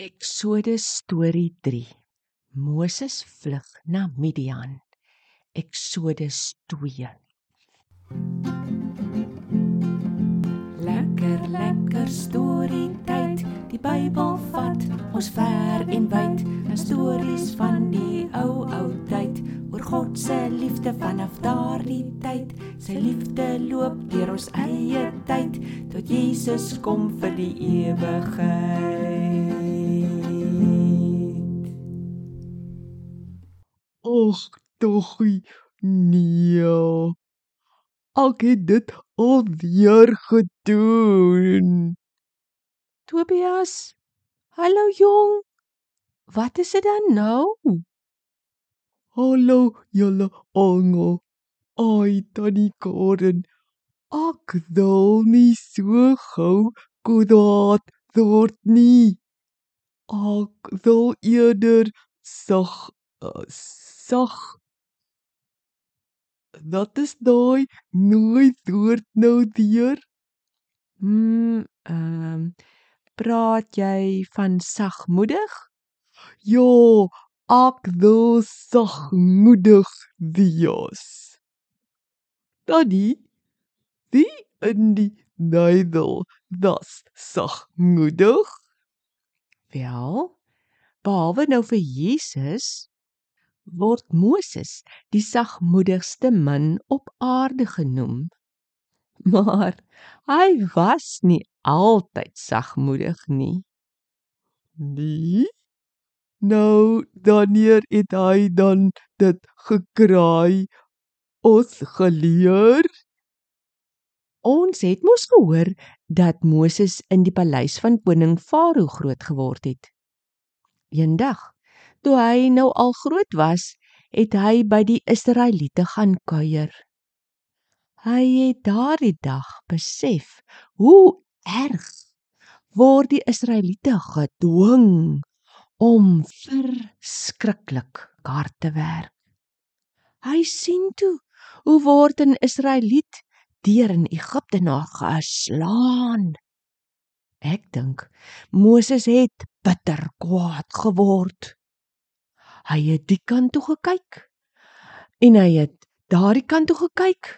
Eksodus storie 3. Moses vlug na Midian. Eksodus 2. Lekker lekker storie tyd. Die Bybel vat ons ver en wyd. 'n Stories van die ou ou tyd oor God se liefde vanaf daardie tyd. Sy liefde loop deur ons eie tyd tot Jesus kom vir die ewigheid. Ag, toggie. Nee. Ek het dit alweer gedoen. Tobias. Hallo jong. Wat is dit dan nou? Hallo julle almal. Ai, tannie Karen. Ek wil nie so gou kwaad word nie. Ek wil eerder sag uh, sag Dat is daai nooit woord nou weer. Hmm, ehm um, praat jy van sagmoedig? Ja, ek wil sagmoedig wees. Tannie, wie in die Bybel was sagmoedig? Wel, behalwe nou vir Jesus word Moses die sagmoedigste man op aarde genoem. Maar hy was nie altyd sagmoedig nie. Nee. Nou, wanneer het hy dan dit gekry? Ons geleer. Ons het mos gehoor dat Moses in die paleis van koning Farao groot geword het. Eendag, toe hy nou al groot was, het hy by die Israeliete gaan kuier. Hy het daardie dag besef hoe erg word die Israeliete gedwing om verskriklik hard te werk. Hy sien toe hoe word 'n Israeliet deur in Egipte na geslaan. Ek dink Moses het bitter kwaad geword. Hy het die kant toe gekyk en hy het daardie kant toe gekyk.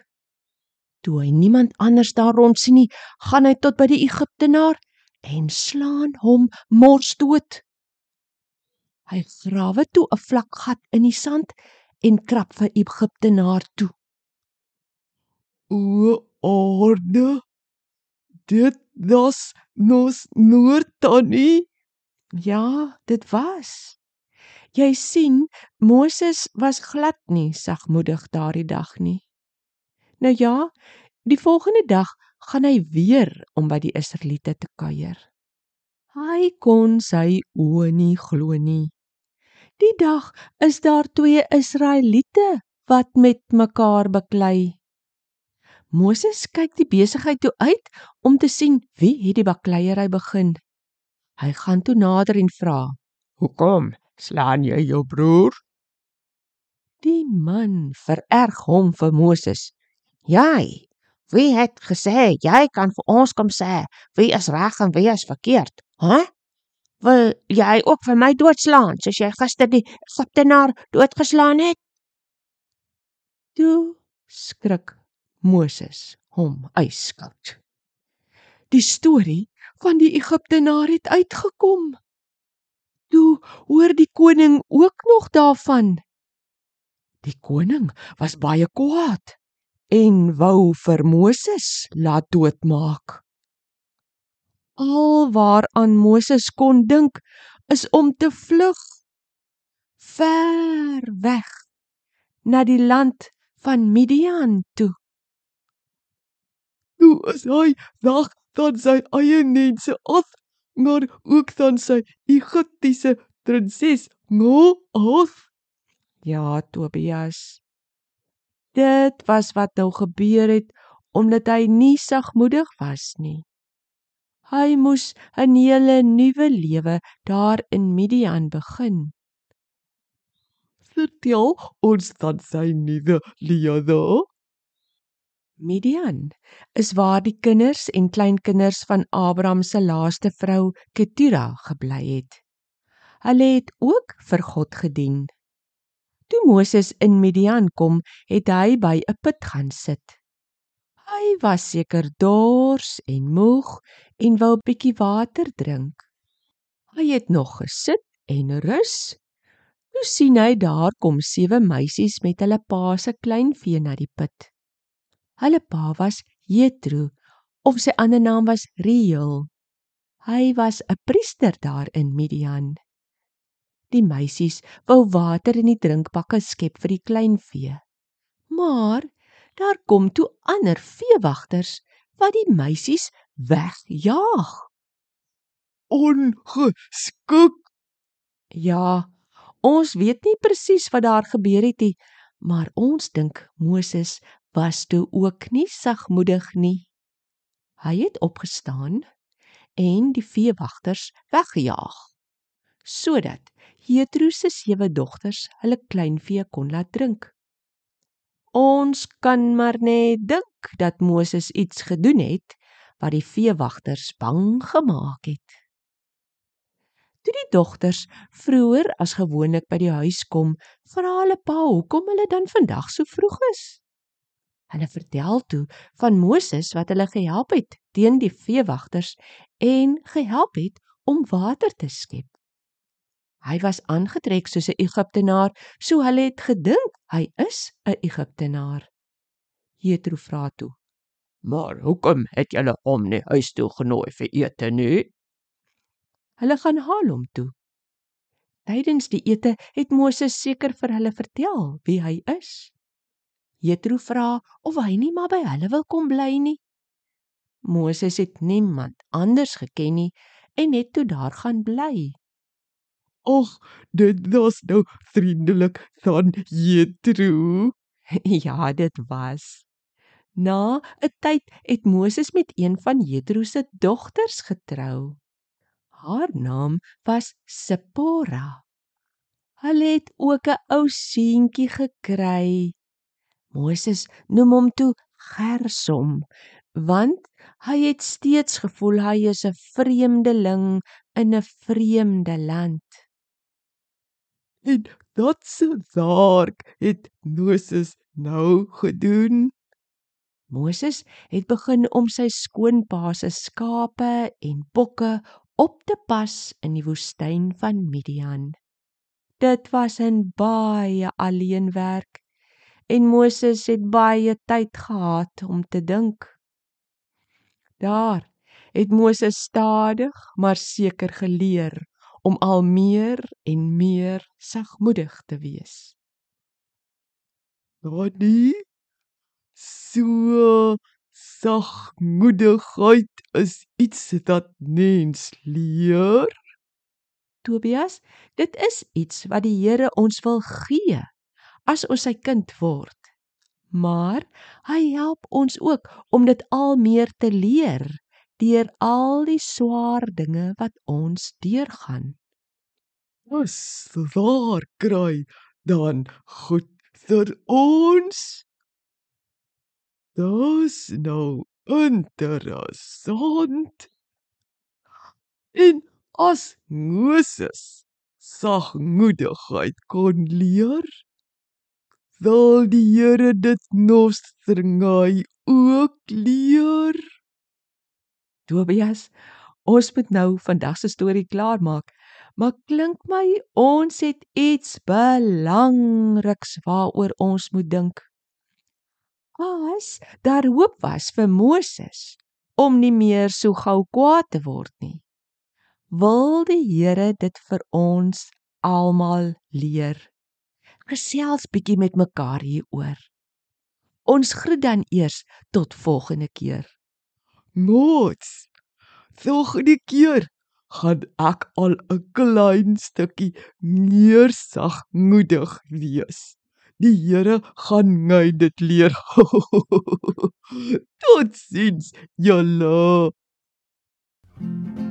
Toe hy niemand anders daar rond sien nie, gaan hy tot by die Egiptenaar en slaan hom mors dood. Hy grawe toe 'n vlak gat in die sand en krap vir Egiptenaar toe. O aarde. Dit was nos noord tannie. Ja, dit was. Jy sien, Moses was glad nie sagmoedig daardie dag nie. Nou ja, die volgende dag gaan hy weer om by die Israeliete te kuier. Hy kon sy oë nie glo nie. Die dag is daar twee Israeliete wat met mekaar beklei. Moses kyk die besigheid toe uit om te sien wie het die bakleierery begin. Hy gaan toe nader en vra: Hoekom slaan jy jou broer? Die man vererg hom vir Moses. Jy, wie het gesê jy kan vir ons kom sê wie is reg en wie is verkeerd? Hæ? Huh? Wil jy ook vir my doodslaan soos jy gister die Egiptenaar doodgeslaan het? Toe skrik Moses hom yskoud. Die storie van die Egiptenaar het uitgekom. Toe hoor die koning ook nog daarvan. Die koning was baie kwaad en wou vir Moses laat doodmaak. Al waaraan Moses kon dink is om te vlug ver weg na die land van Midian toe. Toe is hy weg van sy eie mense af, maar ook van sy Egiptiese prinses Mo af. Ja, Tobias. Dit was wat nou gebeur het omdat hy nie sagmoedig was nie. Hy moes 'n hele nuwe lewe daar in Midian begin. Vertel ons dan sy nuwe lewe. Midian is waar die kinders en kleinkinders van Abraham se laaste vrou Ketura gebly het. Hulle het ook vir God gedien. Toe Moses in Midian kom, het hy by 'n put gaan sit. Hy was seker dors en moeg en wou 'n bietjie water drink. Hy het nog gesit en rus. Toe sien hy daar kom sewe meisies met hulle pa se kleinvee na die put. Hulle pa was Jethro of sy ander naam was Reuel. Hy was 'n priester daar in Midian. Die meisies wou water in die drinkbakke skep vir die kleinvee. Maar daar kom toe ander veewagters wat die meisies wegjaag. Ongeskik. Ja, ons weet nie presies wat daar gebeur het nie, maar ons dink Moses was toe ook nie sagmoedig nie. Hy het opgestaan en die veewagters weggejaag sodat Jethro se sewe dogters hulle kleinvee kon laat drink. Ons kan maar net dink dat Moses iets gedoen het wat die veewagters bang gemaak het. Toe die dogters vroeër as gewoonlik by die huis kom, vra hulle pa hoekom hulle dan vandag so vroeg is. Hulle vertel toe van Moses wat hulle gehelp het teen die veewagters en gehelp het om water te skep. Hy was aangetrek soos 'n Egiptenaar, so hulle het gedink hy is 'n Egiptenaar. Jethro vra toe: "Maar hoekom het julle hom nie huis toe genooi vir ete nie?" Hulle gaan haal hom toe. Tydens die ete het Moses seker vir hulle vertel wie hy is. Jethro vra of hy nie maar by hulle wil kom bly nie. Moses het niemand anders geken nie en het toe daar gaan bly. Ag, dit was nou vriendelik van Jethro. ja, dit was. Na 'n tyd het Moses met een van Jethro se dogters getrou. Haar naam was Sipora. Hulle het ook 'n ou seentjie gekry. Moses noem hom toe Gersom want hy het steeds gevoel hy is 'n vreemdeling in 'n vreemde land. En dat se werk het Moses nou gedoen. Moses het begin om sy skoonpa se skape en bokke op te pas in die woestyn van Midian. Dit was 'n baie alleen werk en Moses het baie tyd gehad om te dink. Daar het Moses stadig maar seker geleer om al meer en meer sagmoedig te wees. Daddy so sagmoedigheid is iets wat mens leer. Tobias, dit is iets wat die Here ons wil gee as ons sy kind word. Maar hy help ons ook om dit al meer te leer deur al die swaar dinge wat ons deurgaan. Ons waar kry dan goed vir ons. Dis nou interessant. En as Moses sagmoedigheid kon leer, wil die Here dit nostringai ook leer. Tobias, ons moet nou vandag se storie klaarmaak. Maar klink my ons het iets belangriks waaroor ons moet dink. As daar hoop was vir Moses om nie meer so gou kwaad te word nie. Wil die Here dit vir ons almal leer gesels bietjie met mekaar hieroor. Ons groet dan eers tot volgende keer. Moets. Volgende keer gaan ek al 'n klein stukkie meer sagmoedig wees. Die Here gaan my dit leer. Totsiens, julle. thank you